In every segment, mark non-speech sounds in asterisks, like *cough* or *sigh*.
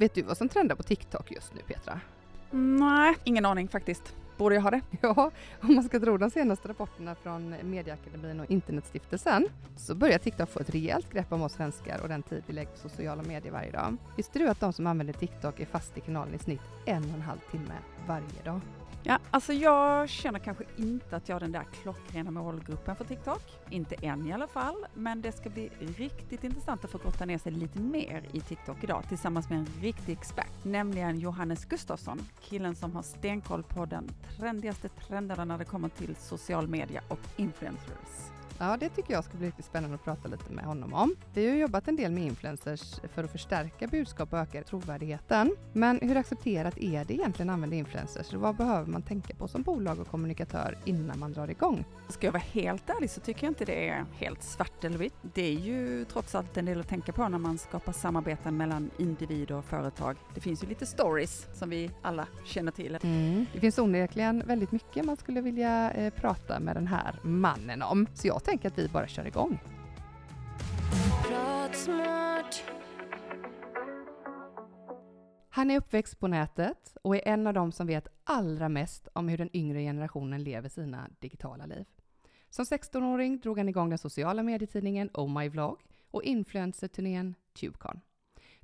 Vet du vad som trendar på TikTok just nu Petra? Nej, ingen aning faktiskt. Borde jag ha det? *laughs* Ja, om man ska tro de senaste rapporterna från Medieakademin och Internetstiftelsen så börjar TikTok få ett rejält grepp om oss svenskar och den tid vi lägger på sociala medier varje dag. Visste du att de som använder TikTok är fast i kanalen i snitt en och en halv timme varje dag? Ja, alltså jag känner kanske inte att jag är den där klockrena målgruppen för TikTok. Inte än i alla fall, men det ska bli riktigt intressant att få grotta ner sig lite mer i TikTok idag tillsammans med en riktig expert, nämligen Johannes Gustafsson, killen som har stenkoll på den trendigaste trenderna när det kommer till social media och influencers. Ja, det tycker jag ska bli riktigt spännande att prata lite med honom om. Vi har jobbat en del med influencers för att förstärka budskap och öka trovärdigheten. Men hur accepterat är det egentligen att använda influencers vad behöver man tänka på som bolag och kommunikatör innan man drar igång? Ska jag vara helt ärlig så tycker jag inte det är helt svart eller vitt. Det är ju trots allt en del att tänka på när man skapar samarbeten mellan individer och företag. Det finns ju lite stories som vi alla känner till. Mm. Det finns onekligen väldigt mycket man skulle vilja eh, prata med den här mannen om. Så jag tänker att vi bara kör igång. Han är uppväxt på nätet och är en av dem som vet allra mest om hur den yngre generationen lever sina digitala liv. Som 16-åring drog han igång den sociala medietidningen Oh My Vlog och influencerturnén Tubecon.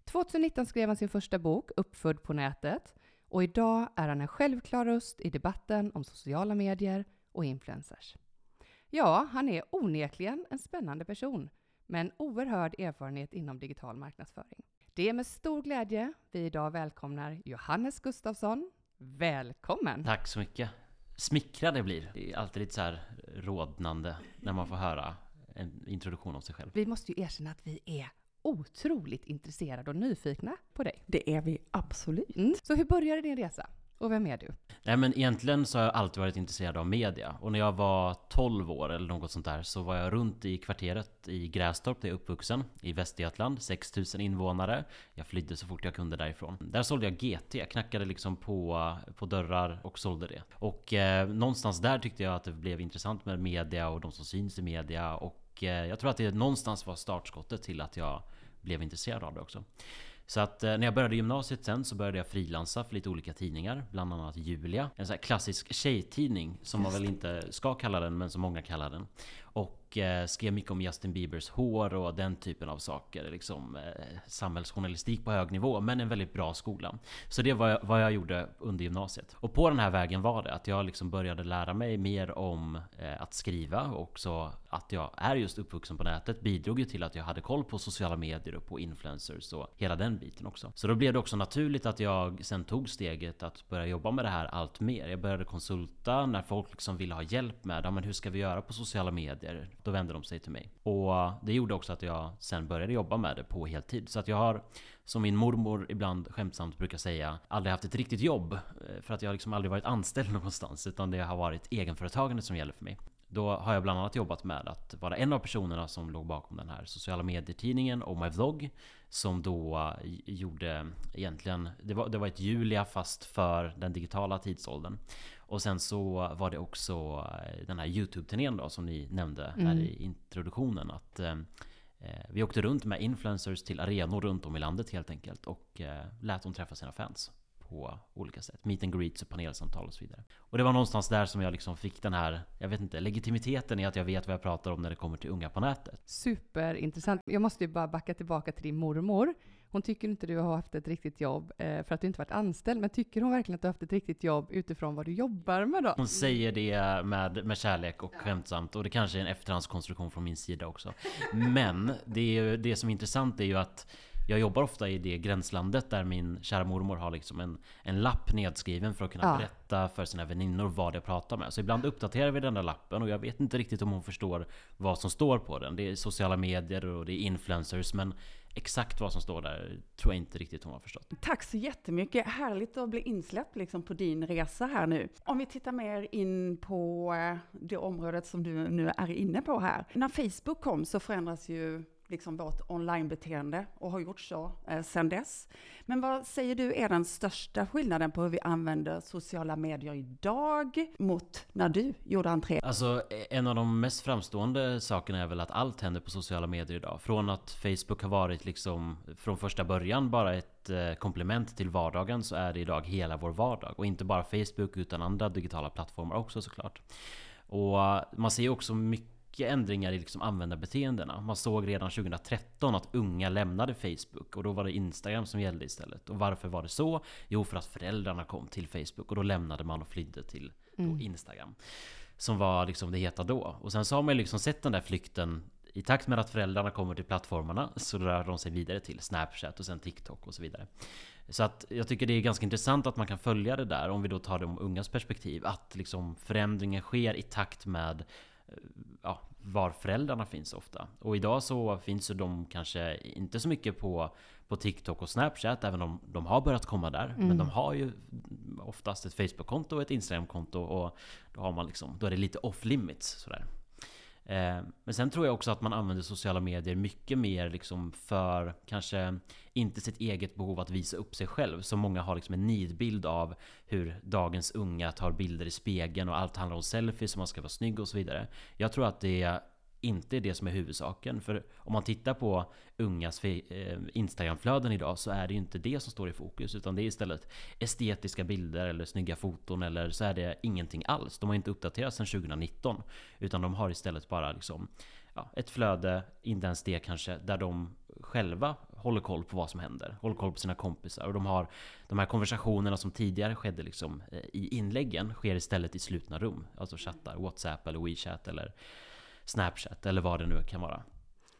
2019 skrev han sin första bok, Uppfödd på nätet, och idag är han en självklar röst i debatten om sociala medier och influencers. Ja, han är onekligen en spännande person med en oerhörd erfarenhet inom digital marknadsföring. Det är med stor glädje vi idag välkomnar Johannes Gustafsson. Välkommen! Tack så mycket! Smickrad jag blir. Det är alltid lite så här rodnande när man får höra en introduktion om sig själv. Vi måste ju erkänna att vi är otroligt intresserade och nyfikna på dig. Det är vi absolut. Mm. Så hur började din resa? Och vem är du? Nej men egentligen så har jag alltid varit intresserad av media. Och när jag var 12 år eller något sånt där så var jag runt i kvarteret i Grästorp där jag är uppvuxen. I Västergötland, 6000 invånare. Jag flydde så fort jag kunde därifrån. Där sålde jag GT, jag knackade liksom på, på dörrar och sålde det. Och eh, någonstans där tyckte jag att det blev intressant med media och de som syns i media. Och eh, jag tror att det någonstans var startskottet till att jag blev intresserad av det också. Så att eh, när jag började gymnasiet sen så började jag frilansa för lite olika tidningar. Bland annat Julia. En sån här klassisk tjejtidning som man väl inte ska kalla den men som många kallar den. Och eh, skrev mycket om Justin Biebers hår och den typen av saker. Liksom eh, samhällsjournalistik på hög nivå men en väldigt bra skola. Så det var vad jag gjorde under gymnasiet. Och på den här vägen var det att jag liksom började lära mig mer om eh, att skriva och så att jag är just uppvuxen på nätet bidrog ju till att jag hade koll på sociala medier och på influencers och hela den biten också. Så då blev det också naturligt att jag sen tog steget att börja jobba med det här allt mer. Jag började konsulta när folk liksom ville ha hjälp med ja, men hur ska vi göra på sociala medier? Då vände de sig till mig. Och det gjorde också att jag sen började jobba med det på heltid. Så att jag har, som min mormor ibland skämtsamt brukar säga, aldrig haft ett riktigt jobb. Eh, för att jag har liksom aldrig varit anställd *laughs* någonstans. Utan det har varit egenföretagande som gäller för mig. Då har jag bland annat jobbat med att vara en av personerna som låg bakom den här sociala medier-tidningen Oh My Vlog Som då gjorde egentligen, det var, det var ett Julia fast för den digitala tidsåldern Och sen så var det också den här YouTube-turnén då som ni nämnde här mm. i introduktionen att eh, vi åkte runt med influencers till arenor runt om i landet helt enkelt och eh, lät dem träffa sina fans på olika sätt. Meet and greets och panelsamtal och så vidare. Och det var någonstans där som jag liksom fick den här, jag vet inte, legitimiteten i att jag vet vad jag pratar om när det kommer till unga på nätet. Superintressant. Jag måste ju bara backa tillbaka till din mormor. Hon tycker inte du har haft ett riktigt jobb eh, för att du inte varit anställd, men tycker hon verkligen att du har haft ett riktigt jobb utifrån vad du jobbar med då? Hon säger det med, med kärlek och skämtsamt och det kanske är en efterhandskonstruktion från min sida också. Men det, är, det som är intressant är ju att jag jobbar ofta i det gränslandet där min kära mormor har liksom en, en lapp nedskriven för att kunna ja. berätta för sina väninnor vad jag pratar med. Så ibland uppdaterar vi den där lappen och jag vet inte riktigt om hon förstår vad som står på den. Det är sociala medier och det är influencers men Exakt vad som står där tror jag inte riktigt hon har förstått. Tack så jättemycket! Härligt att bli insläppt liksom på din resa här nu. Om vi tittar mer in på eh, det området som du nu är inne på här. När Facebook kom så förändras ju liksom vårt onlinebeteende och har gjort så eh, sedan dess. Men vad säger du är den största skillnaden på hur vi använder sociala medier idag mot när du gjorde entré? Alltså en av de mest framstående sakerna är väl att allt händer på sociala medier idag. Från att Facebook har varit liksom från första början bara ett ett eh, komplement till vardagen så är det idag hela vår vardag. Och inte bara Facebook utan andra digitala plattformar också såklart. Och eh, man ser också mycket ändringar i liksom användarbeteendena. Man såg redan 2013 att unga lämnade Facebook och då var det Instagram som gällde istället. Och varför var det så? Jo, för att föräldrarna kom till Facebook och då lämnade man och flydde till mm. Instagram. Som var liksom det heta då. Och sen så har man liksom sett den där flykten i takt med att föräldrarna kommer till plattformarna så rör de sig vidare till Snapchat och sen TikTok och så vidare. Så att jag tycker det är ganska intressant att man kan följa det där om vi då tar de ungas perspektiv. Att liksom förändringen sker i takt med ja, var föräldrarna finns ofta. Och idag så finns ju de kanske inte så mycket på, på TikTok och Snapchat, även om de har börjat komma där. Mm. Men de har ju oftast ett Facebook-konto och ett Instagram-konto och då, har man liksom, då är det lite off limits sådär. Eh, men sen tror jag också att man använder sociala medier mycket mer liksom för kanske inte sitt eget behov att visa upp sig själv. Så många har liksom en nidbild av hur dagens unga tar bilder i spegeln och allt handlar om selfies och man ska vara snygg och så vidare. Jag tror att det inte är det som är huvudsaken. För om man tittar på ungas eh, Instagramflöden idag så är det ju inte det som står i fokus. Utan det är istället estetiska bilder eller snygga foton eller så är det ingenting alls. De har inte uppdaterats sedan 2019. Utan de har istället bara liksom ja, ett flöde, inte ens det kanske, där de själva håller koll på vad som händer. Håller koll på sina kompisar. Och de har de här konversationerna som tidigare skedde liksom eh, i inläggen sker istället i slutna rum. Alltså chattar, WhatsApp eller WeChat eller Snapchat eller vad det nu kan vara.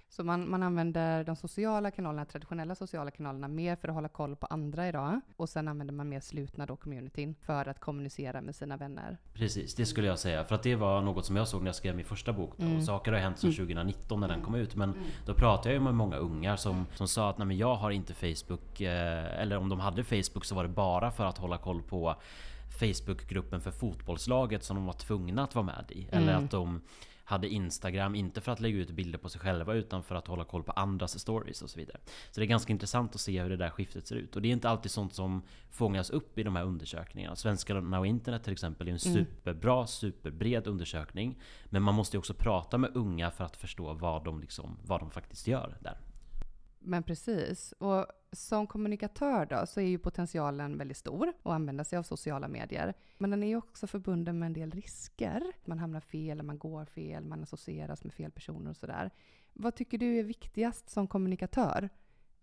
Så man, man använder de sociala kanalerna, traditionella sociala kanalerna, mer för att hålla koll på andra idag. Och sen använder man mer slutna då communityn för att kommunicera med sina vänner. Precis, det skulle jag säga. För att det var något som jag såg när jag skrev min första bok. Då. Mm. Saker har hänt sedan 2019 när den kom ut. Men mm. då pratade jag med många unga som, som sa att Nej, men jag har inte Facebook. Eh, eller om de hade Facebook så var det bara för att hålla koll på Facebookgruppen för fotbollslaget som de var tvungna att vara med i. Eller mm. att de hade Instagram, inte för att lägga ut bilder på sig själva utan för att hålla koll på andras stories och så vidare. Så det är ganska intressant att se hur det där skiftet ser ut. Och det är inte alltid sånt som fångas upp i de här undersökningarna. Svenskarna och internet till exempel är en mm. superbra, superbred undersökning. Men man måste ju också prata med unga för att förstå vad de, liksom, vad de faktiskt gör där. Men precis. Och som kommunikatör då, så är ju potentialen väldigt stor att använda sig av sociala medier. Men den är ju också förbunden med en del risker. Man hamnar fel, man går fel, man associeras med fel personer och sådär. Vad tycker du är viktigast som kommunikatör?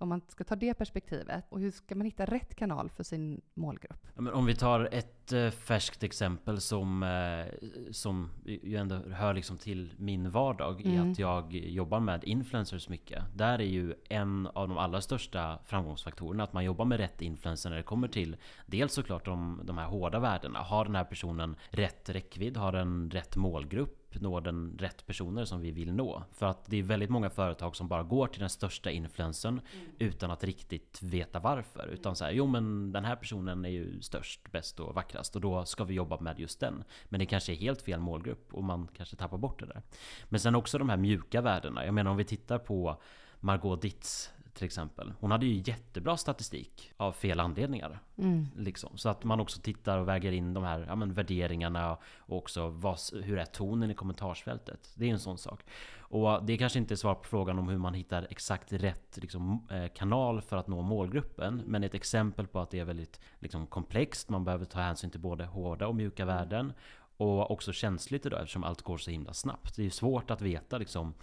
Om man ska ta det perspektivet. Och hur ska man hitta rätt kanal för sin målgrupp? Ja, om vi tar ett äh, färskt exempel som, äh, som ju ändå hör liksom till min vardag. Mm. I att jag jobbar med influencers mycket. Där är ju en av de allra största framgångsfaktorerna att man jobbar med rätt influencer när det kommer till dels såklart de, de här hårda värdena. Har den här personen rätt räckvidd? Har den rätt målgrupp? Nå den rätt personer som vi vill nå. För att det är väldigt många företag som bara går till den största influensen mm. utan att riktigt veta varför. Utan så här, jo men den här personen är ju störst, bäst och vackrast och då ska vi jobba med just den. Men det kanske är helt fel målgrupp och man kanske tappar bort det där. Men sen också de här mjuka värdena. Jag menar om vi tittar på Margot Ditz till exempel. Hon hade ju jättebra statistik av fel anledningar. Mm. Liksom. Så att man också tittar och väger in de här ja, men, värderingarna och också vad, hur är tonen i kommentarsfältet. Det är en sån sak. Och det kanske inte är svar på frågan om hur man hittar exakt rätt liksom, eh, kanal för att nå målgruppen. Men ett exempel på att det är väldigt liksom, komplext. Man behöver ta hänsyn till både hårda och mjuka värden. Och också känsligt idag eftersom allt går så himla snabbt. Det är ju svårt att veta liksom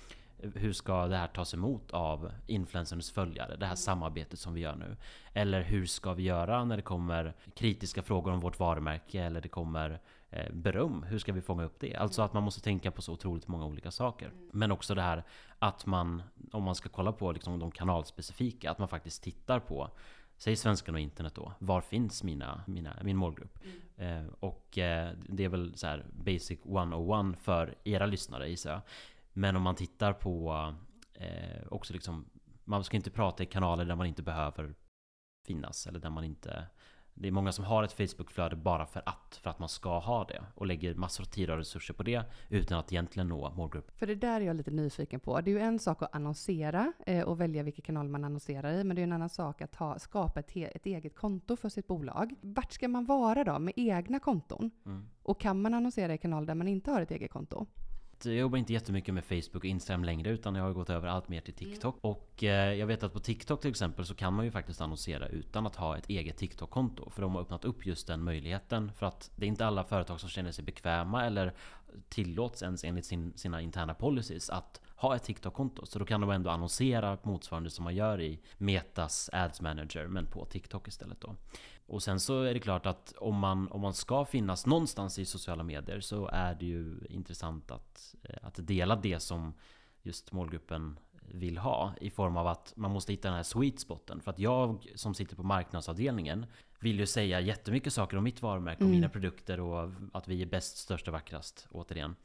hur ska det här tas emot av influencerns följare? Det här samarbetet som vi gör nu. Eller hur ska vi göra när det kommer kritiska frågor om vårt varumärke eller det kommer eh, beröm? Hur ska vi fånga upp det? Alltså att man måste tänka på så otroligt många olika saker. Men också det här att man, om man ska kolla på liksom de kanalspecifika, att man faktiskt tittar på Säg svenskan och internet då. Var finns mina, mina, min målgrupp? Mm. Eh, och eh, det är väl så här basic 101 för era lyssnare gissar jag. Men om man tittar på eh, också liksom Man ska inte prata i kanaler där man inte behöver finnas eller där man inte Det är många som har ett Facebookflöde bara för att För att man ska ha det och lägger massor av tid och resurser på det Utan att egentligen nå målgruppen. För det där är jag lite nyfiken på. Det är ju en sak att annonsera eh, och välja vilka kanaler man annonserar i. Men det är en annan sak att ha, skapa ett, ett eget konto för sitt bolag. Vart ska man vara då med egna konton? Mm. Och kan man annonsera i kanaler där man inte har ett eget konto? Jag jobbar inte jättemycket med Facebook och Instagram längre utan jag har gått över allt mer till TikTok. Och eh, jag vet att på TikTok till exempel så kan man ju faktiskt annonsera utan att ha ett eget TikTok-konto. För de har öppnat upp just den möjligheten. För att det är inte alla företag som känner sig bekväma eller tillåts ens enligt sin, sina interna policies att ha ett TikTok-konto. Så då kan de ändå annonsera motsvarande som man gör i Metas Ads Manager men på TikTok istället då. Och sen så är det klart att om man, om man ska finnas någonstans i sociala medier så är det ju intressant att, eh, att dela det som just målgruppen vill ha i form av att man måste hitta den här sweet spoten. För att jag som sitter på marknadsavdelningen vill ju säga jättemycket saker om mitt varumärke och Mm. mina produkter och att vi är bäst, störst och vackrast återigen.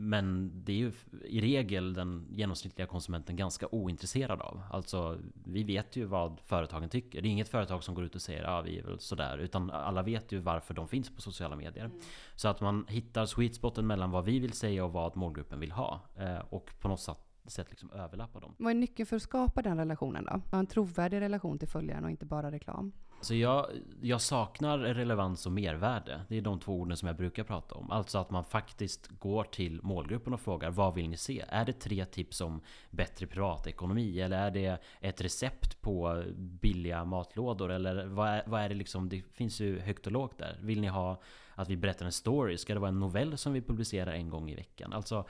Men det är ju i regel den genomsnittliga konsumenten ganska ointresserad av. Alltså, vi vet ju vad företagen tycker. Det är inget företag som går ut och säger ja, vi är väl sådär. Utan alla vet ju varför de finns på sociala medier. Så att man hittar sweet spoten mellan vad vi vill säga och vad målgruppen vill ha. Eh, och på något sätt, sätt liksom överlappa dem. Vad är nyckeln för att skapa den relationen då? Ha en trovärdig relation till följaren och inte bara reklam. Så jag, jag saknar relevans och mervärde. Det är de två orden som jag brukar prata om. Alltså att man faktiskt går till målgruppen och frågar vad vill ni se? Är det tre tips om bättre privatekonomi? Eller är det ett recept på billiga matlådor? Eller vad är, vad är det liksom? Det finns ju högt och lågt där. Vill ni ha att vi berättar en story? Ska det vara en novell som vi publicerar en gång i veckan? Alltså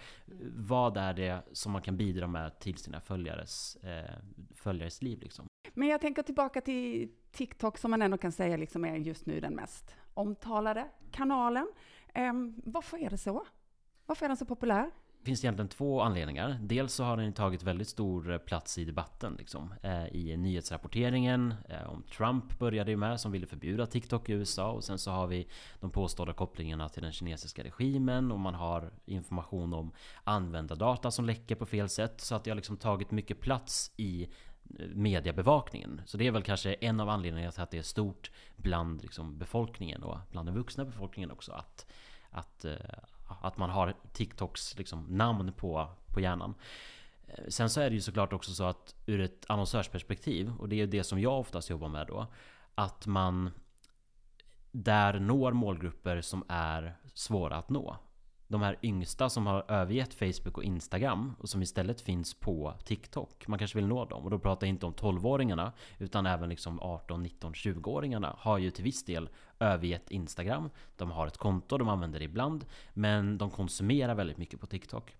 vad är det som man kan bidra med till sina följares, eh, följares liv liksom? Men jag tänker tillbaka till TikTok som man ändå kan säga liksom är just nu den mest omtalade kanalen. Um, varför är det så? Varför är den så populär? Det finns egentligen två anledningar. Dels så har den tagit väldigt stor eh, plats i debatten. Liksom. Eh, I nyhetsrapporteringen. Eh, om Trump började ju med, som ville förbjuda TikTok i USA. Och sen så har vi de påstådda kopplingarna till den kinesiska regimen. Och man har information om användardata som läcker på fel sätt. Så att det har liksom tagit mycket plats i mediebevakningen. Så det är väl kanske en av anledningarna till att det är stort bland liksom befolkningen och bland den vuxna befolkningen också. Att, att, eh, att man har TikToks liksom namn på, på hjärnan. Eh, sen så är det ju såklart också så att ur ett annonsörsperspektiv, och det är ju det som jag oftast jobbar med då, att man där når målgrupper som är svåra att nå. De här yngsta som har övergett Facebook och Instagram och som istället finns på TikTok. Man kanske vill nå dem. Och då pratar jag inte om 12-åringarna utan även liksom 18, 19, 20-åringarna har ju till viss del övergett Instagram. De har ett konto, de använder det ibland. Men de konsumerar väldigt mycket på TikTok.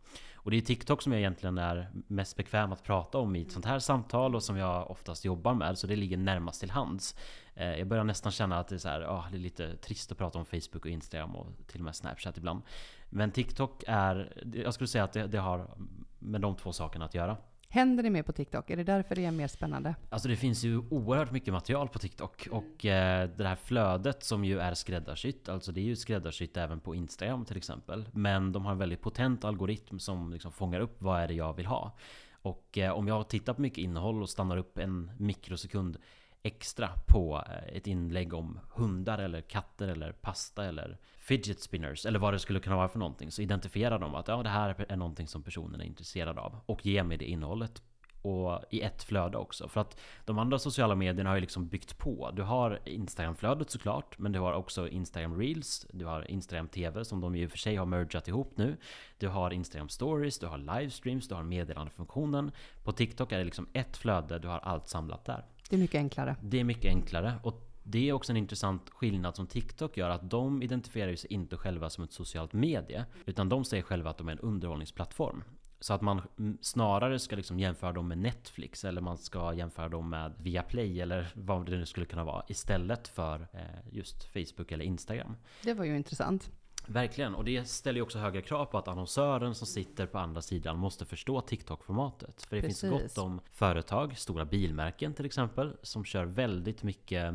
Och det är TikTok som jag egentligen är mest bekväm att prata om i ett sånt här samtal och som jag oftast jobbar med. Så det ligger närmast till hands. Eh, jag börjar nästan känna att det är, så här, ah, det är lite trist att prata om Facebook och Instagram och till och med Snapchat ibland. Men TikTok är, jag skulle säga att det, det har med de två sakerna att göra. Händer det mer på TikTok? Är det därför det är mer spännande? Alltså det finns ju oerhört mycket material på TikTok och eh, det här flödet som ju är skräddarsytt, alltså det är ju skräddarsytt även på Instagram till exempel. Men de har en väldigt potent algoritm som liksom fångar upp vad är det jag vill ha. Och eh, om jag tittar på mycket innehåll och stannar upp en mikrosekund extra på eh, ett inlägg om hundar eller katter eller pasta eller fidget spinners eller vad det skulle kunna vara för någonting så identifierar de att ja, det här är någonting som personen är intresserad av och ger mig det innehållet och i ett flöde också. För att de andra sociala medierna har ju liksom byggt på. Du har Instagram-flödet såklart, men du har också Instagram Reels, du har Instagram TV som de ju för sig har mergat ihop nu. Du har Instagram Stories, du har livestreams, du har meddelandefunktionen. På TikTok är det liksom ett flöde, du har allt samlat där. Det är mycket enklare. Det är mycket enklare. Och det är också en intressant skillnad som TikTok gör. Att de identifierar sig inte själva som ett socialt medie. Utan de säger själva att de är en underhållningsplattform. Så att man snarare ska liksom jämföra dem med Netflix eller man ska jämföra dem med Viaplay eller vad det nu skulle kunna vara. Istället för eh, just Facebook eller Instagram. Det var ju intressant. Verkligen, och det ställer ju också högre krav på att annonsören som sitter på andra sidan måste förstå TikTok-formatet. För det finns Precis. gott om företag, stora bilmärken till exempel, som kör väldigt mycket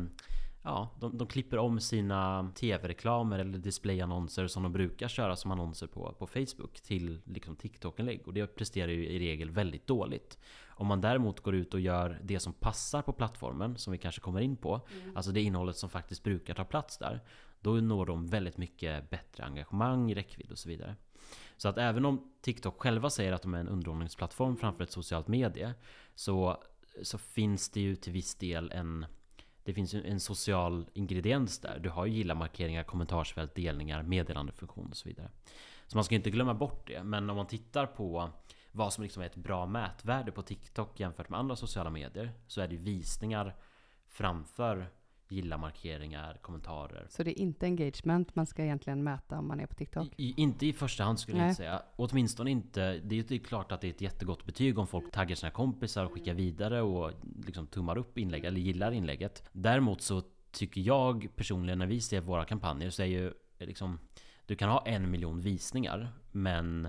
Ja, de, de klipper om sina tv-reklamer eller displayannonser som de brukar köra som annonser på, på Facebook till liksom TikTok-inlägg. Och det presterar ju i regel väldigt dåligt. Om man däremot går ut och gör det som passar på plattformen, som vi kanske kommer in på, alltså det innehållet som faktiskt brukar ta plats där, då når de väldigt mycket bättre engagemang, räckvidd och så vidare. Så att även om TikTok själva säger att de är en underhållningsplattform framför ett socialt medie, så, så finns det ju till viss del en det finns ju en social ingrediens där. Du har ju gilla-markeringar, kommentarsfält, delningar, meddelandefunktion och så vidare. Så man ska inte glömma bort det. Men om man tittar på vad som liksom är ett bra mätvärde på TikTok jämfört med andra sociala medier så är det visningar framför gilla-markeringar, kommentarer. Så det är inte engagement man ska egentligen mäta om man är på TikTok? I, inte i första hand skulle Nej. jag inte säga. Åtminstone inte. Det är klart att det är ett jättegott betyg om folk taggar sina kompisar och skickar vidare och liksom tummar upp inlägg eller gillar inlägget. Däremot så tycker jag personligen när vi ser våra kampanjer så är ju liksom Du kan ha en miljon visningar men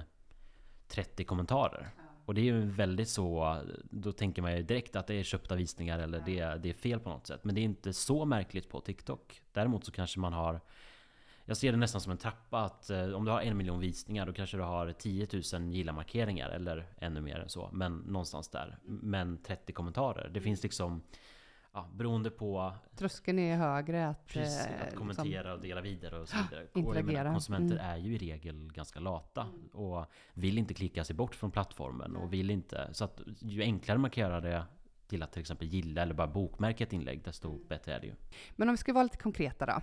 30 kommentarer. Och det är ju väldigt så, då tänker man ju direkt att det är köpta visningar eller det, det är fel på något sätt. Men det är inte så märkligt på TikTok. Däremot så kanske man har jag ser det nästan som en trappa att eh, om du har en miljon visningar då kanske du har 10 000 gilla-markeringar eller ännu mer än så. Men någonstans där. Men 30 kommentarer. Det finns liksom ja, beroende på... Tröskeln är högre att... Precis, att eh, kommentera liksom, och dela vidare och så vidare. Interagera. Menar, konsumenter mm. är ju i regel ganska lata och vill inte klicka sig bort från plattformen och vill inte... Så att ju enklare man kan göra det till att till exempel gilla eller bara bokmärka ett inlägg, desto bättre är det ju. Men om vi ska vara lite konkreta då.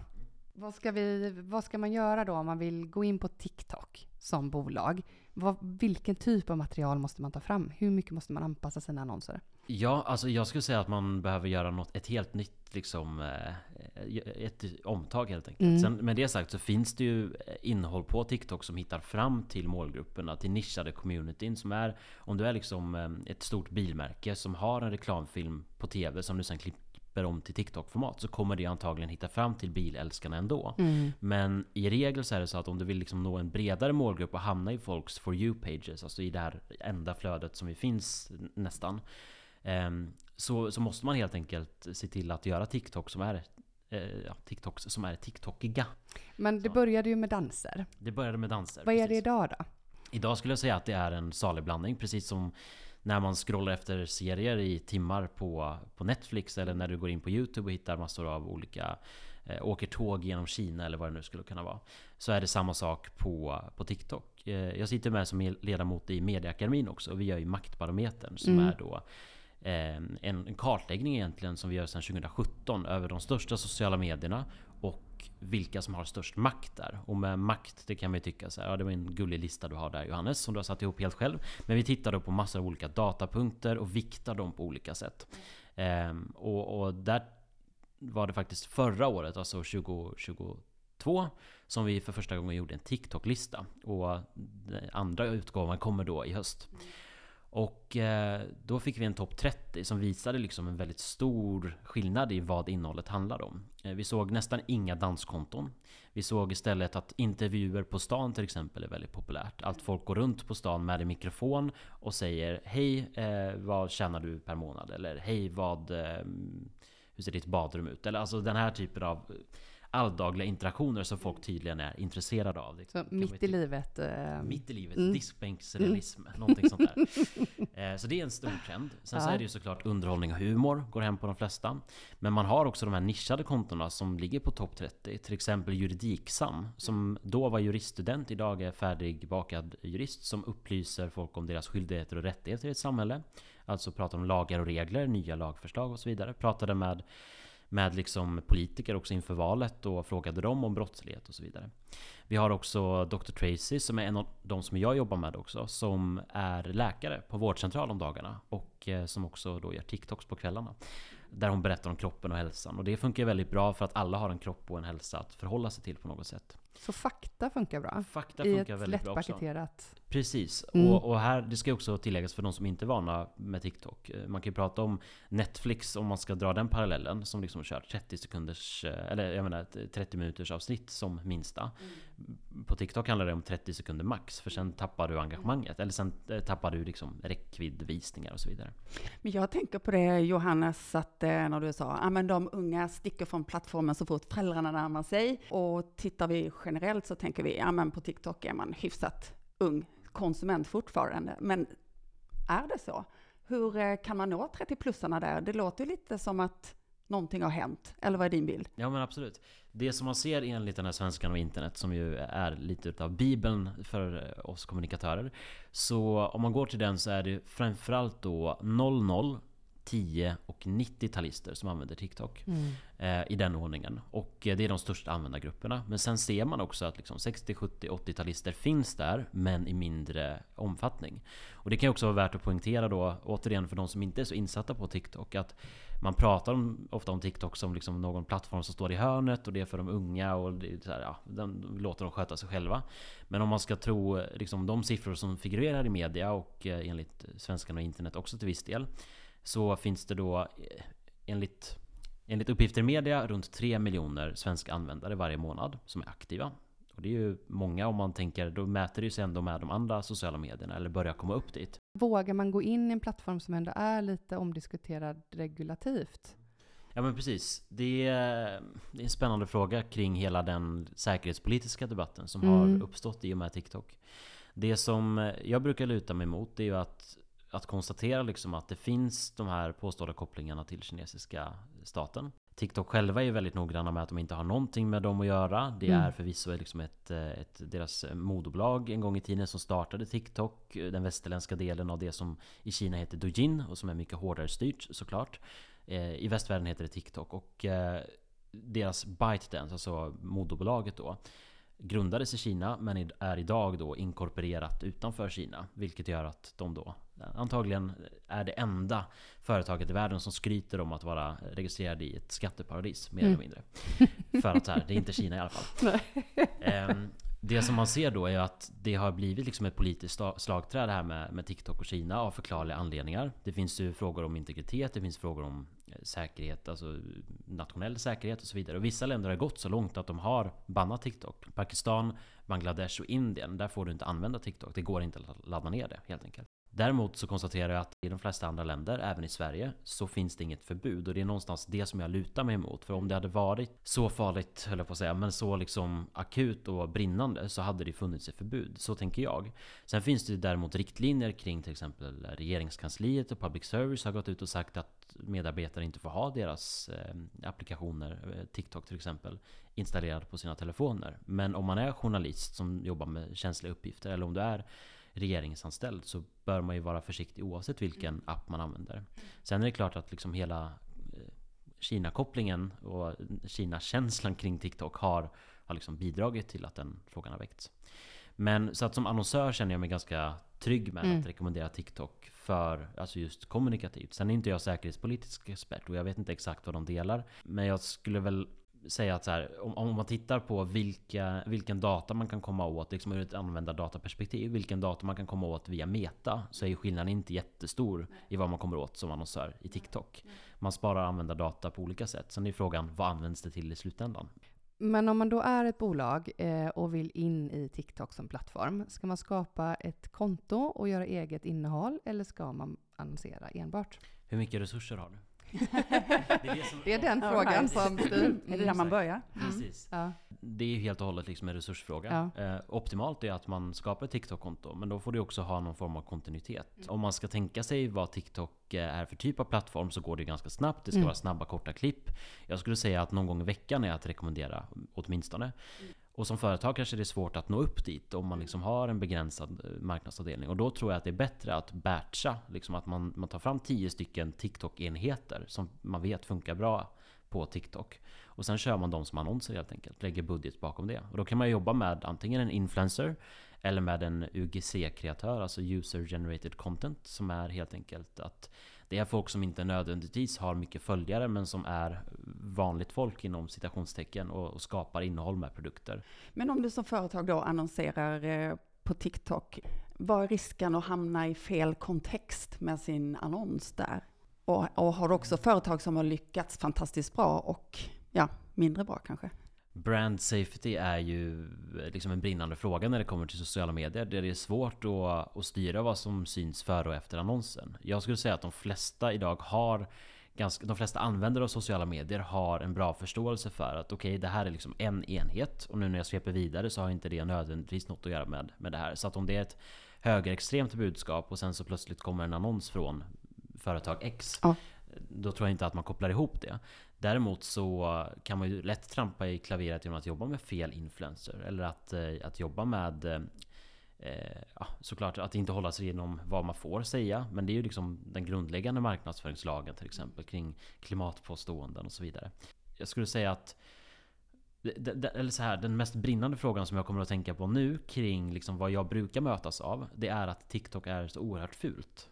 Vad ska, vi, vad ska man göra då om man vill gå in på TikTok som bolag? Vad, vilken typ av material måste man ta fram? Hur mycket måste man anpassa sina annonser? Ja, alltså jag skulle säga att man behöver göra något, ett helt nytt liksom, eh, ett omtag helt enkelt. Mm. Sen, med det sagt så finns det ju innehåll på TikTok som hittar fram till målgrupperna, till nischade communityn som är, om du är liksom eh, ett stort bilmärke som har en reklamfilm på TV som du sen klipper klipper om till TikTok-format så kommer det antagligen hitta fram till bilälskarna ändå. Mm. Men i regel så är det så att om du vill liksom nå en bredare målgrupp och hamna i folks For You-pages, alltså i det här enda flödet som vi finns nästan. Um, så, så måste man helt enkelt se till att göra TikTok som är eh, ja, TikToks som är TikTokiga. Men det så. började ju med danser. Det började med danser. Vad precis. är det idag då? Idag skulle jag säga att det är en salig blandning, precis som när man scrollar efter serier i timmar på, på Netflix eller när du går in på Youtube och hittar massor av olika eh, Åker tåg genom Kina eller vad det nu skulle kunna vara. Så är det samma sak på, på TikTok. Eh, jag sitter med som ledamot i Mediaakademin också. Vi gör ju Maktbarometern som mm. är då Eh, en, en kartläggning egentligen som vi gör sedan 2017 över de största sociala medierna och vilka som har störst makt där. Och med makt, det kan man ju tycka så här, ja det var en gullig lista du har där Johannes, som du har satt ihop helt själv. Men vi tittar då på massor av olika datapunkter och viktar dem på olika sätt. Ehm, och, och där var det faktiskt förra året, alltså 2022, som vi för första gången gjorde en TikTok-lista. Och den andra utgåvan kommer då i höst. Och eh, då fick vi en topp 30 som visade liksom en väldigt stor skillnad i vad innehållet handlar om. Eh, vi såg nästan inga danskonton. Vi såg istället att intervjuer på stan till exempel är väldigt populärt. Att folk går runt på stan med en mikrofon och säger Hej, eh, vad tjänar du per månad? Eller Hej, vad... hur ser ditt badrum ut? Eller alltså den här typen av alldagliga interaktioner som folk tydligen är intresserade av. Det så mitt i livet? Eh, mitt i livet, mm. diskbänksrealism, mm. någonting sånt där. *laughs* eh, så det är en stor trend. Sen ja. så är det ju såklart underhållning och humor, går hem på de flesta. Men man har också de här nischade kontona som ligger på topp 30. Till exempel Juridiksam, som då var juriststudent, idag är färdigbakad jurist, som upplyser folk om deras skyldigheter och rättigheter i ett samhälle. Alltså pratar om lagar och regler, nya lagförslag och så vidare. Pratade med med liksom politiker också inför valet och frågade dem om brottslighet och så vidare. Vi har också Dr. Tracy som är en av de som jag jobbar med också som är läkare på vårdcentral om dagarna och eh, som också då gör TikToks på kvällarna. Där hon berättar om kroppen och hälsan och det funkar väldigt bra för att alla har en kropp och en hälsa att förhålla sig till på något sätt. Så fakta funkar bra? Fakta funkar väldigt bra också. I ett lättpaketerat... Precis. Mm. Och, och, här, det ska också tilläggas för de som inte är vana med TikTok. Eh, man kan ju prata om Netflix om man ska dra den parallellen. Som liksom kör 30 sekunders, eh, eller jag menar 30 minuters avsnitt som minsta. Mm. På TikTok handlar det om 30 sekunder max. För sen tappar du engagemanget. Eller sen eh, tappar du liksom räckviddvisningar och så vidare. Men jag tänker på det Johannes, att när du sa att ah, de unga sticker från plattformen så fort föräldrarna närmar sig. Och tittar vi generellt så tänker vi, ja men på TikTok är man hyfsat ung konsument fortfarande. Men är det så? Hur eh, kan man nå 30-plussarna där? Det låter ju lite som att någonting har hänt. Eller vad är din bild? Ja men absolut. Det som man ser enligt den här svenskan och internet som ju är lite utav bibeln för oss kommunikatörer. Så om man går till den så är det framförallt då 00 10 och 90-talister som använder TikTok. Mm. Eh, I den ordningen. Och eh, det är de största användargrupperna. Men sen ser man också att liksom 60, 70, 80-talister finns där, men i mindre omfattning. Och det kan också vara värt att poängtera då, återigen för de som inte är så insatta på TikTok, att man pratar om, ofta om TikTok som liksom någon plattform som står i hörnet och det är för de unga och det här, ja, den låter dem sköta sig själva. Men om man ska tro liksom, de siffror som figurerar i media och eh, enligt svenskarna och internet också till viss del, så finns det då eh, enligt Enligt uppgifter i media runt 3 miljoner svenska användare varje månad som är aktiva. Och det är ju många om man tänker, då mäter det sig ändå med de andra sociala medierna eller börjar komma upp dit. Vågar man gå in i en plattform som ändå är lite omdiskuterad regulativt? Ja men precis. Det är, det är en spännande fråga kring hela den säkerhetspolitiska debatten som Mm. har uppstått i och med TikTok. Det som jag brukar luta mig mot är ju att, att konstatera liksom att det finns de här påstådda kopplingarna till kinesiska staten. TikTok själva är väldigt noggranna med att de inte har någonting med dem att göra. Det Mm. är förvisso liksom ett, ett, deras moderbolag en gång i tiden som startade TikTok. Den västerländska delen av det som i Kina heter Douyin och som är mycket hårdare styrt såklart. Eh, I västvärlden heter det TikTok och eh, deras ByteDance, alltså moderbolaget då, grundades i Kina men är idag då inkorporerat utanför Kina. Vilket gör att de då antagligen är det enda företaget i världen som skryter om att vara registrerade i ett skatteparadis, mer Mm. eller mindre. För att så här, det är inte Kina i alla fall. Ehm, det som man ser då är att det har blivit liksom ett politiskt slagträ det här med, med TikTok och Kina av förklarliga anledningar. Det finns ju frågor om integritet, det finns frågor om eh, säkerhet, alltså nationell säkerhet och så vidare. Och vissa länder har gått så långt att de har bannat TikTok. Pakistan, Bangladesh och Indien, där får du inte använda TikTok. Det går inte att ladda ner det helt enkelt. Däremot så konstaterar jag att i de flesta andra länder, även i Sverige, så finns det inget förbud. Och det är någonstans det som jag lutar mig emot. För om det hade varit så farligt, höll jag på att säga, men så liksom akut och brinnande så hade det funnits ett förbud. Så tänker jag. Sen finns det däremot riktlinjer kring till exempel regeringskansliet och public service har gått ut och sagt att medarbetare inte får ha deras eh, applikationer, eh, TikTok till exempel, installerade på sina telefoner. Men om man är journalist som jobbar med känsliga uppgifter eller om du är regeringsanställd så bör man ju vara försiktig oavsett vilken app man använder. Sen är det klart att liksom hela eh, Kina-kopplingen och Kina-känslan kring TikTok har, har liksom bidragit till att den frågan har väckts. Men så att som annonsör känner jag mig ganska trygg med Mm. att rekommendera TikTok för alltså just kommunikativt. Sen är inte jag säkerhetspolitisk expert och jag vet inte exakt vad de delar. Men jag skulle väl säga att så här, om, om man tittar på vilka, vilken data man kan komma åt, liksom ur ett användardataperspektiv, vilken data man kan komma åt via Meta, så är ju skillnaden inte jättestor i vad man kommer åt som annonsör i TikTok. Man sparar användardata på olika sätt. Sen är frågan, vad används det till i slutändan? Men om man då är ett bolag eh, och vill in i TikTok som plattform, ska man skapa ett konto och göra eget innehåll eller ska man annonsera enbart? Hur mycket resurser har du? Det är det som- Det är den Ja, frågan som styr. Är det där man börjar? Precis. Ja. Det är helt och hållet liksom en resursfråga. Eh, optimalt är att man skapar ett TikTok-konto, men då får du också ha någon form av kontinuitet. Om man ska tänka sig vad TikTok eh, är för typ av plattform så går det ganska snabbt. Det ska Mm. vara snabba, korta klipp. Jag skulle säga att någon gång i veckan är att rekommendera, åtminstone. Och som företag kanske det är svårt att nå upp dit om man liksom har en begränsad eh, marknadsavdelning. Och då tror jag att det är bättre att batcha, liksom att man, man tar fram tio stycken TikTok-enheter som man vet funkar bra på TikTok. Och sen kör man dem som annonser helt enkelt. Lägger budget bakom det. Och då kan man jobba med antingen en influencer eller med en UGC-kreatör, alltså User Generated Content, som är helt enkelt att det är folk som inte nödvändigtvis har mycket följare men som är vanligt folk inom citationstecken och, och skapar innehåll med produkter. Men om du som företag då annonserar eh, på TikTok, vad är risken att hamna i fel kontext med sin annons där? Och, och har du också företag som har lyckats fantastiskt bra och ja, mindre bra kanske? Brand safety är ju liksom en brinnande fråga när det kommer till sociala medier. Där det är svårt att, att styra vad som syns före och efter annonsen. Jag skulle säga att de flesta idag har Ganska, de flesta användare av sociala medier har en bra förståelse för att okej, okay, det här är liksom en enhet och nu när jag sveper vidare så har inte det nödvändigtvis något att göra med, med det här. Så att om det är ett högerextremt budskap och sen så plötsligt kommer en annons från företag X. Ja. Då tror jag inte att man kopplar ihop det. Däremot så kan man ju lätt trampa i klaveret genom att jobba med fel influencer. Eller att, eh, att jobba med eh, eh, ja, såklart att inte hålla sig inom vad man får säga. Men det är ju liksom den grundläggande marknadsföringslagen till exempel kring klimatpåståenden och så vidare. Jag skulle säga att eller så här, den mest brinnande frågan som jag kommer att tänka på nu kring liksom vad jag brukar mötas av. Det är att TikTok är så oerhört fult.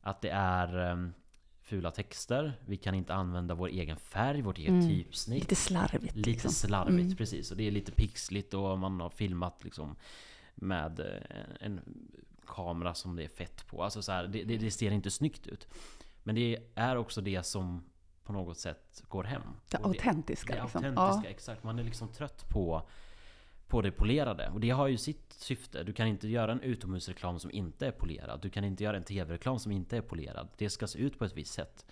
Att det är ehm, fula texter. Vi kan inte använda vår egen färg, vårt eget mm. typsnitt. Lite slarvigt. Lite liksom. slarvigt, mm. precis. Och det är lite pixligt och man har filmat liksom med eh, en kamera som det är fett på. Alltså så här, det, det, det, ser inte snyggt ut. Men det är också det som på något sätt går hem. Det autentiska. Det, liksom. autentiska, ja. exakt. Man är liksom trött på, på det polerade. Och det har ju sitt syfte. Du kan inte göra en utomhusreklam som inte är polerad. Du kan inte göra en tv-reklam som inte är polerad. Det ska se ut på ett visst sätt.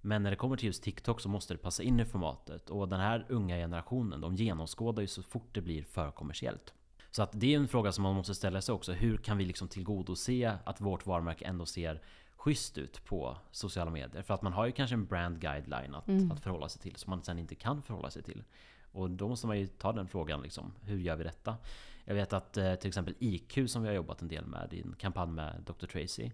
Men när det kommer till just TikTok så måste det passa in i formatet. Och den här unga generationen, de genomskådar ju så fort det blir för kommersiellt. Så att det är en fråga som man måste ställa sig också. Hur kan vi liksom tillgodose att vårt varumärke ändå ser schysst ut på sociala medier? För att man har ju kanske en brand guideline att, mm. att förhålla sig till som man sen inte kan förhålla sig till. Och då måste man ju ta den frågan liksom. Hur gör vi detta? Jag vet att eh, till exempel IQ som vi har jobbat en del med i en kampanj med Dr. Tracy.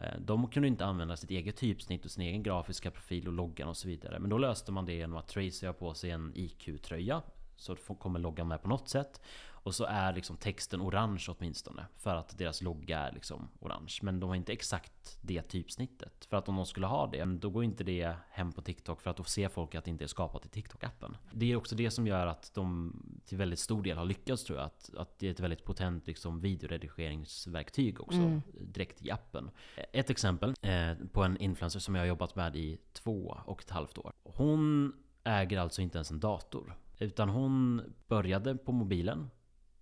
Eh, de kunde inte använda sitt eget typsnitt och sin egen grafiska profil och loggan och så vidare. Men då löste man det genom att Tracy har på sig en IQ-tröja. Så kommer loggan med på något sätt. Och så är liksom texten orange åtminstone. För att deras logga är liksom orange. Men de har inte exakt det typsnittet. För att om de skulle ha det, då går inte det hem på TikTok. För att då ser folk att det inte är skapat i TikTok-appen. Det är också det som gör att de till väldigt stor del har lyckats tror jag. Att, att det är ett väldigt potent liksom, videoredigeringsverktyg också. Mm. Direkt i appen. Ett exempel eh, på en influencer som jag har jobbat med i två och ett halvt år. Hon äger alltså inte ens en dator. Utan hon började på mobilen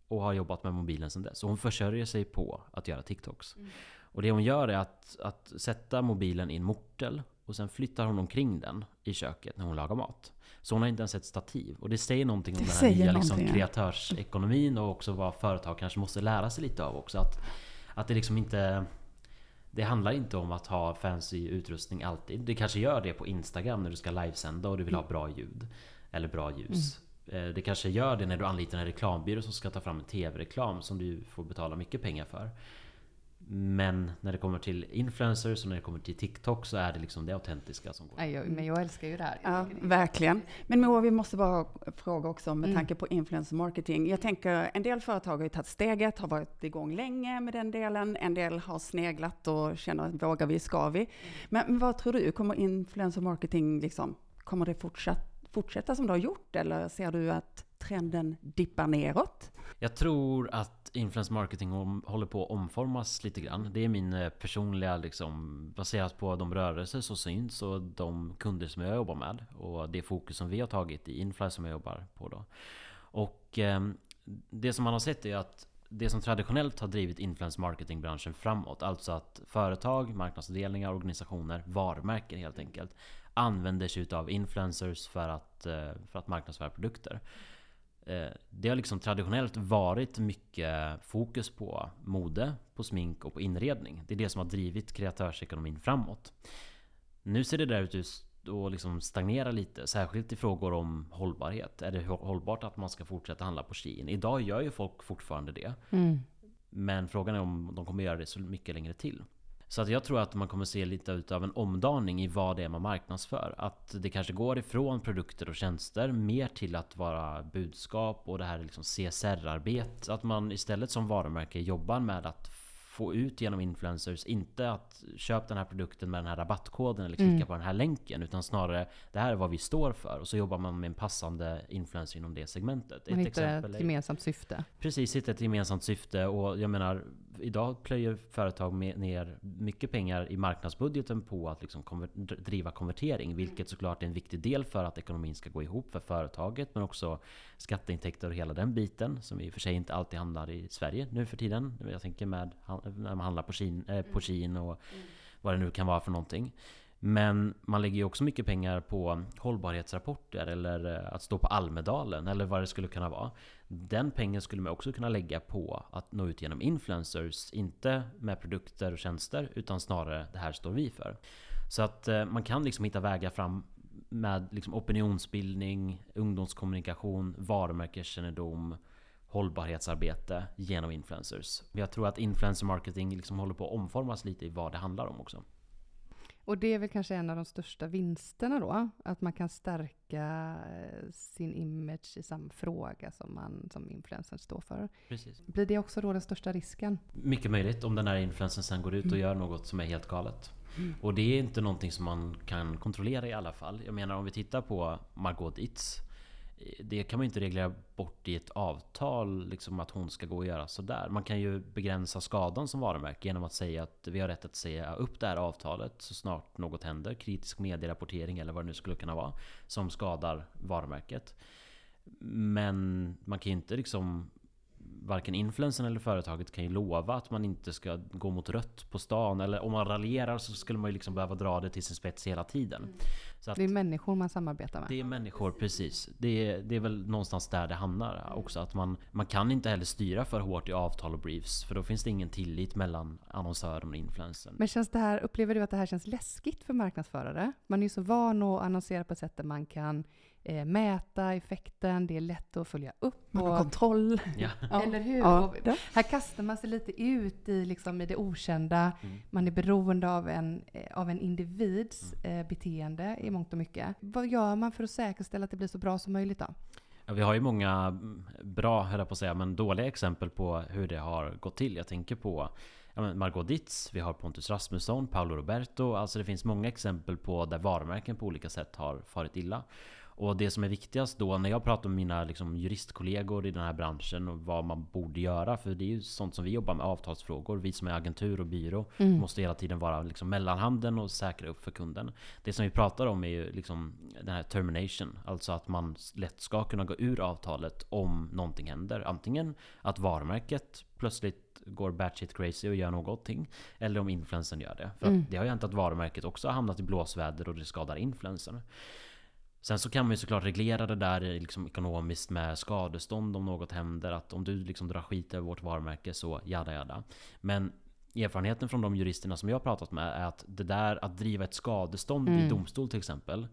och har jobbat med mobilen sedan dess. Så hon försörjer sig på att göra TikToks. Mm. Och det hon gör är att, att sätta mobilen i en mortel och sen flyttar hon omkring den i köket när hon lagar mat. Så hon har inte ens ett stativ. Och det säger någonting om det den här nya liksom, kreatörsekonomin och också vad företag kanske måste lära sig lite av också. Att, att det liksom inte... Det handlar inte om att ha fancy utrustning alltid. Det kanske gör det på Instagram när du ska livesända och du vill ha bra ljud. Eller bra ljus. Mm. Eh, det kanske gör det när du anlitar en reklambyrå som ska ta fram en TV-reklam som du får betala mycket pengar för. Men när det kommer till influencers och när det kommer till TikTok så är det liksom det autentiska som går. Nej, men jag älskar ju det här. Ja, verkligen. Men Moa, vi måste bara fråga också med mm. tanke på influencer marketing. Jag tänker, en del företag har ju tagit steget, har varit igång länge med den delen. En del har sneglat och känner att vågar vi, ska vi? Men vad tror du, kommer influencer marketing liksom, kommer det fortsatt fortsätta som du har gjort eller ser du att trenden dippar neråt? Jag tror att influence marketing håller på att omformas lite grann. Det är min eh, personliga, liksom, baserat på de rörelser som syns och de kunder som jag jobbar med. Och det fokus som vi har tagit i influence som jag jobbar på då. Och eh, det som man har sett är att det som traditionellt har drivit influence marketing-branschen framåt, alltså att företag, marknadsavdelningar, organisationer, varumärken helt enkelt, använder sig av influencers för att, eh, för att marknadsföra produkter. Eh, det har liksom traditionellt varit mycket fokus på mode, på smink och på inredning. Det är det som har drivit kreatörsekonomin framåt. Nu ser det där ut att liksom stagnera lite, särskilt i frågor om hållbarhet. Är det hållbart att man ska fortsätta handla på Shein? Idag gör ju folk fortfarande det. Mm. Men frågan är om de kommer göra det så mycket längre till. Så att jag tror att man kommer se lite utav en omdaning i vad det är man marknadsför. Att det kanske går ifrån produkter och tjänster mer till att vara budskap och det här liksom CSR-arbete. Att man istället som varumärke jobbar med att få ut genom influencers. Inte att köpa den här produkten med den här rabattkoden eller klicka mm. på den här länken. Utan snarare, det här är vad vi står för. Och så jobbar man med en passande influencer inom det segmentet. Man ett hittar ett gemensamt syfte. Precis, hitta ett gemensamt syfte. Och jag menar, idag plöjer företag ner mycket pengar i marknadsbudgeten på att liksom konver driva konvertering. Vilket såklart är en viktig del för att ekonomin ska gå ihop för företaget. Men också skatteintäkter och hela den biten. Som i och för sig inte alltid handlar i Sverige nu för tiden. Jag tänker med när man handlar på Shein, eh, på Shein och vad det nu kan vara för någonting. Men man lägger ju också mycket pengar på hållbarhetsrapporter eller eh, att stå på Almedalen eller vad det skulle kunna vara. Den pengen skulle man också kunna lägga på att nå ut genom influencers. Inte med produkter och tjänster utan snarare det här står vi för. Så att eh, man kan liksom hitta vägar fram med liksom opinionsbildning, ungdomskommunikation, varumärkeskännedom hållbarhetsarbete genom influencers. Jag tror att influencer marketing liksom håller på att omformas lite i vad det handlar om också. Och det är väl kanske en av de största vinsterna då, att man kan stärka eh, sin image i samma fråga som man som influencer står för. Precis. Blir det också då den största risken? Mycket möjligt om den här influencern sen går ut och mm. gör något som är helt galet. Mm. Och det är inte någonting som man kan kontrollera i alla fall. Jag menar om vi tittar på Margot Dietz det kan man ju inte reglera bort i ett avtal, liksom att hon ska gå och göra sådär. Man kan ju begränsa skadan som varumärke genom att säga att vi har rätt att säga upp det här avtalet så snart något händer. Kritisk medierapportering eller vad det nu skulle kunna vara. Som skadar varumärket. Men man kan ju inte liksom varken influensen eller företaget kan ju lova att man inte ska gå mot rött på stan. Eller om man raljerar så skulle man ju liksom behöva dra det till sin spets hela tiden. Mm. Så det är människor man samarbetar med. Det är människor, precis. Det är, det är väl någonstans där det hamnar också. Att man, man kan inte heller styra för hårt i avtal och briefs. För då finns det ingen tillit mellan annonsören och influensen. Men känns det här, upplever du att det här känns läskigt för marknadsförare? Man är ju så van att annonsera på ett sätt där man kan eh, mäta effekten, det är lätt att följa upp. Man har kontroll. *laughs* Ja. Eller hur? Ja. Här kastar man sig lite ut i, liksom, i det okända. Mm. Man är beroende av en, eh, av en individs mm. eh, beteende i mångt och mycket. Vad gör man för att säkerställa att det blir så bra som möjligt då? Ja, vi har ju många bra, höll jag på att säga, men dåliga exempel på hur det har gått till. Jag tänker på ja, Margot Ditz, vi har Pontus Rasmusson, Paolo Roberto. Alltså det finns många exempel på där varumärken på olika sätt har farit illa. Och det som är viktigast då när jag pratar med mina liksom, juristkollegor i den här branschen och vad man borde göra. För det är ju sånt som vi jobbar med, avtalsfrågor. Vi som är agentur och byrå mm. måste hela tiden vara liksom, mellanhanden och säkra upp för kunden. Det som vi pratar om är ju liksom den här termination. Alltså att man lätt ska kunna gå ur avtalet om någonting händer. Antingen att varumärket plötsligt går batshit crazy och gör någonting. Eller om influensen gör det. För mm. det har ju hänt att varumärket också har hamnat i blåsväder och det skadar influensen. Sen så kan man ju såklart reglera det där liksom ekonomiskt med skadestånd om något händer. Att om du liksom drar skit över vårt varumärke så jada jada. Men erfarenheten från de juristerna som jag har pratat med är att det där att driva ett skadestånd mm. i domstol till exempel.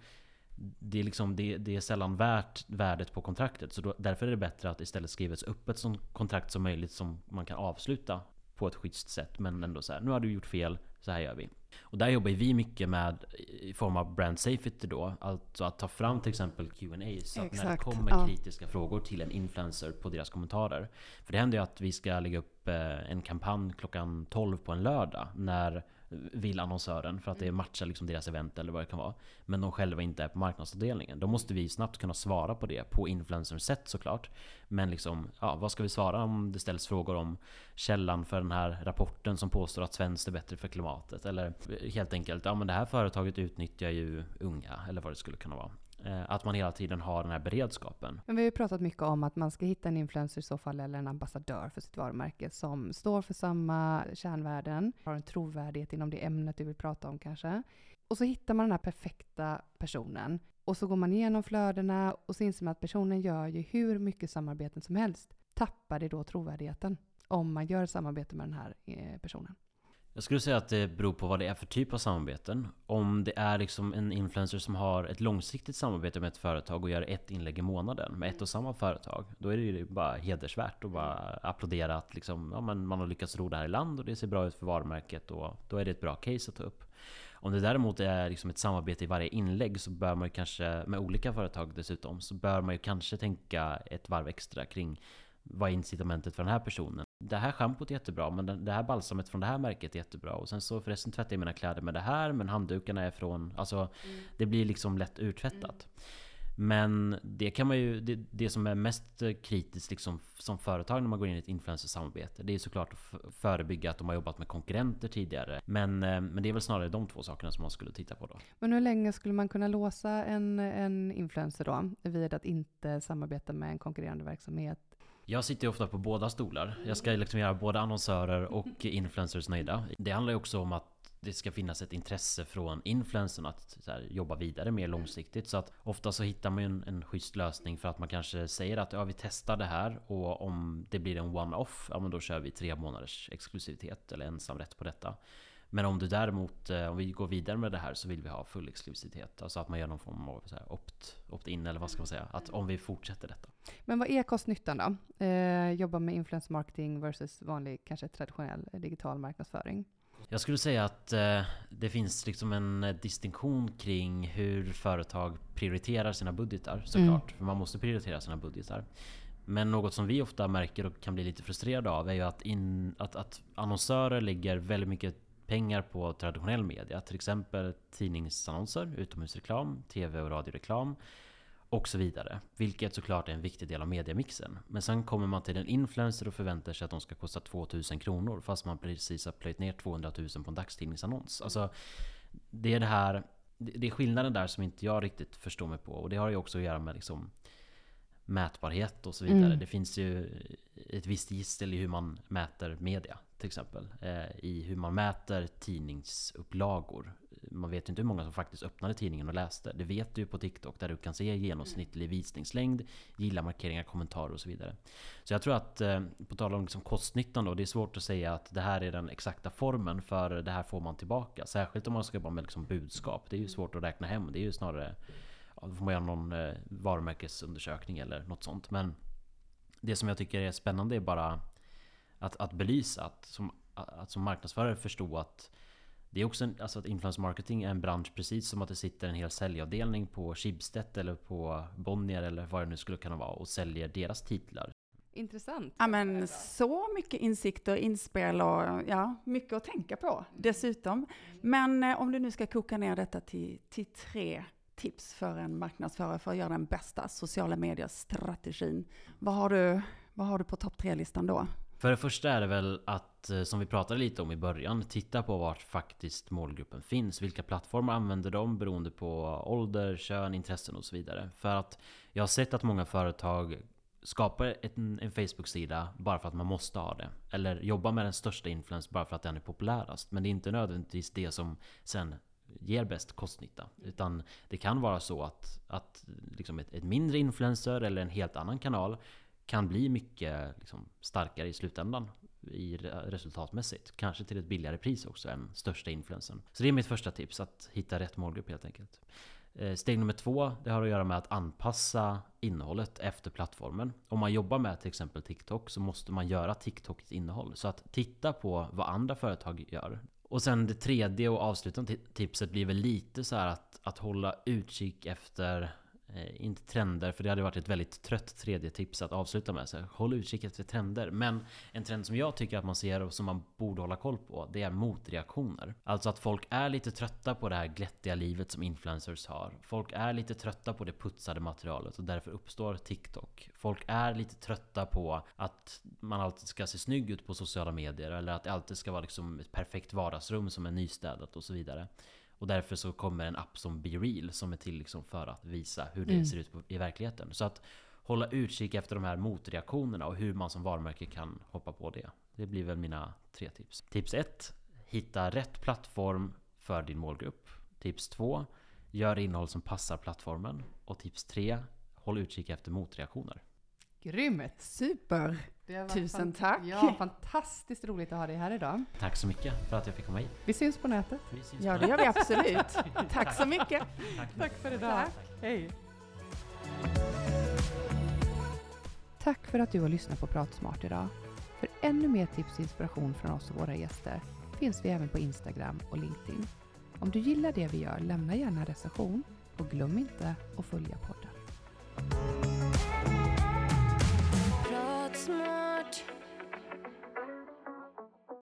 Det är, liksom, det, det, är sällan värt värdet på kontraktet. Så då, därför är det bättre att istället skriva ett öppet som kontrakt som möjligt som man kan avsluta på ett schysst sätt. Men ändå så här, nu har du gjort fel, så här gör vi. Och där jobbar vi mycket med i form av brand safety då. Alltså att ta fram till exempel Q&A så att när det kommer ja. kritiska frågor till en influencer på deras kommentarer. För det händer ju att vi ska lägga upp eh, en kampanj klockan 12 på en lördag. När vill annonsören för att det matchar liksom deras event eller vad det kan vara. Men de själva inte är på marknadsavdelningen. Då måste vi snabbt kunna svara på det på influencerns sätt såklart. Men liksom, ja, vad ska vi svara om det ställs frågor om källan för den här rapporten som påstår att svenskt är bättre för klimatet? Eller helt enkelt, ja men det här företaget utnyttjar ju unga, eller vad det skulle kunna vara. Eh, att man hela tiden har den här beredskapen. Men vi har ju pratat mycket om att man ska hitta en influencer i så fall, eller en ambassadör för sitt varumärke, som står för samma kärnvärden, har en trovärdighet inom det ämnet du vill prata om kanske. Och så hittar man den här perfekta personen. Och så går man igenom flödena och så inser man att personen gör ju hur mycket samarbeten som helst. Tappar det då trovärdigheten om man gör samarbete med den här eh, personen? Jag skulle säga att det beror på vad det är för typ av samarbeten. Om det är liksom en influencer som har ett långsiktigt samarbete med ett företag och gör ett inlägg i månaden med ett och samma företag. Då är det ju bara hedersvärt att bara applådera att liksom, ja, men man har lyckats ro det här i land och det ser bra ut för varumärket och då är det ett bra case att ta upp. Om det däremot är liksom ett samarbete i varje inlägg så bör man ju kanske, med olika företag dessutom, så bör man ju kanske tänka ett varv extra kring vad är incitamentet för den här personen? Det här schampot är jättebra, men det här balsamet från det här märket är jättebra. Och sen så förresten tvättar jag mina kläder med det här, men handdukarna är från... Alltså, mm. det blir liksom lätt urtvättat. Mm. Men det kan man ju... Det, det, som är mest kritiskt liksom som företag när man går in i ett influencersamarbete, det är såklart att förebygga att de har jobbat med konkurrenter tidigare. Men, eh, men det är väl snarare de två sakerna som man skulle titta på då. Men hur länge skulle man kunna låsa en, en influencer då, vid att inte samarbeta med en konkurrerande verksamhet jag sitter ju ofta på båda stolar. Jag ska liksom göra både annonsörer och influencers nöjda. Det handlar ju också om att det ska finnas ett intresse från influencern att här, jobba vidare mer långsiktigt. Så att ofta så hittar man ju en, en schysst lösning för att man kanske säger att ja, vi testar det här och om det blir en one-off, ja men då kör vi tre månaders exklusivitet eller ensamrätt på detta. Men om du däremot, eh, om vi går vidare med det här så vill vi ha full exklusivitet. Alltså att man gör någon form av så här opt, opt-in eller vad ska man säga. Att om vi fortsätter detta. Men vad är kostnyttan då? Eh, jobba med influencer marketing versus vanlig, kanske traditionell eh, digital marknadsföring. Jag skulle säga att eh, det finns liksom en eh, distinktion kring hur företag prioriterar sina budgetar såklart. Mm. För man måste prioritera sina budgetar. Men något som vi ofta märker och kan bli lite frustrerade av är ju att, in, att, att annonsörer lägger väldigt mycket pengar på traditionell media. Till exempel tidningsannonser, utomhusreklam, tv och radioreklam och så vidare. Vilket såklart är en viktig del av mediamixen. Men sen kommer man till en influencer och förväntar sig att de ska kosta 2000 kronor fast man precis har plöjt ner 200 000 på en dagstidningsannons. Alltså, det är det här det är skillnaden där som inte jag riktigt förstår mig på. Och det har ju också att göra med liksom mätbarhet och så vidare. Mm. Det finns ju ett visst gissel i hur man mäter media till exempel. Eh, I hur man mäter tidningsupplagor. Man vet ju inte hur många som faktiskt öppnade tidningen och läste. Det vet du ju på TikTok där du kan se genomsnittlig visningslängd, gilla markeringar, kommentarer och så vidare. Så jag tror att, eh, på tal om liksom kostnyttan då, det är svårt att säga att det här är den exakta formen för det här får man tillbaka. Särskilt om man ska jobba med liksom budskap. Det är ju svårt att räkna hem. Det är ju snarare ja, då får man göra någon eh, varumärkesundersökning eller något sånt. Men det som jag tycker är spännande är bara att, att belysa, att som, att som marknadsförare förstå att det är också en, alltså att influencer marketing är en bransch precis som att det sitter en hel säljavdelning på Schibsted eller på Bonnier eller vad det nu skulle kunna vara och säljer deras titlar. Intressant. Ja men så mycket insikter, inspel och ja, mycket att tänka på dessutom. Men eh, om du nu ska koka ner detta till, till tre tips för en marknadsförare för att göra den bästa sociala medier-strategin. Vad har du, vad har du på topp tre-listan då? För det första är det väl att, eh, som vi pratade lite om i början, titta på vart faktiskt målgruppen finns. Vilka plattformar använder de beroende på ålder, kön, intressen och så vidare. För att jag har sett att många företag skapar en, en Facebook-sida bara för att man måste ha det. Eller jobbar med den största influens bara för att den är populärast. Men det är inte nödvändigtvis det som sen ger bäst kostnytta. Utan det kan vara så att, att liksom ett, ett mindre influencer eller en helt annan kanal kan bli mycket liksom, starkare i slutändan i resultatmässigt. Kanske till ett billigare pris också än största influensen. Så det är mitt första tips, att hitta rätt målgrupp helt enkelt. Eh, steg nummer två, det har att göra med att anpassa innehållet efter plattformen. Om man jobbar med till exempel TikTok så måste man göra TikToks innehåll. Så att titta på vad andra företag gör. Och sen det tredje och avslutande tipset blir väl lite så att, att hålla utkik efter Eh, inte trender, för det hade varit ett väldigt trött tredje tips att avsluta med. Så håll utkik efter trender. Men en trend som jag tycker att man ser och som man borde hålla koll på, det är motreaktioner. Alltså att folk är lite trötta på det här glättiga livet som influencers har. Folk är lite trötta på det putsade materialet och därför uppstår TikTok. Folk är lite trötta på att man alltid ska se snygg ut på sociala medier eller att det alltid ska vara liksom ett perfekt vardagsrum som är nystädat och så vidare. Och därför så kommer en app som BeReal som är till liksom för att visa hur det mm. ser ut i verkligheten. Så att hålla utkik efter de här motreaktionerna och hur man som varumärke kan hoppa på det. Det blir väl mina tre tips. Tips 1. Hitta rätt plattform för din målgrupp. Tips 2. Gör innehåll som passar plattformen. Och tips 3. Håll utkik efter motreaktioner. Grymt! Super! Tusen tack! Ja, fantastiskt roligt att ha dig här idag. Tack så mycket för att jag fick komma hit. Vi syns på nätet. Syns ja, det gör vi absolut. tack så mycket! Tack, tack för idag. Tack. Hej! Tack för att du har lyssnat på Pratsmart idag. För ännu mer tips och inspiration från oss och våra gäster finns vi även på Instagram och LinkedIn. Om du gillar det vi gör, lämna gärna en recension och glöm inte att följa podden.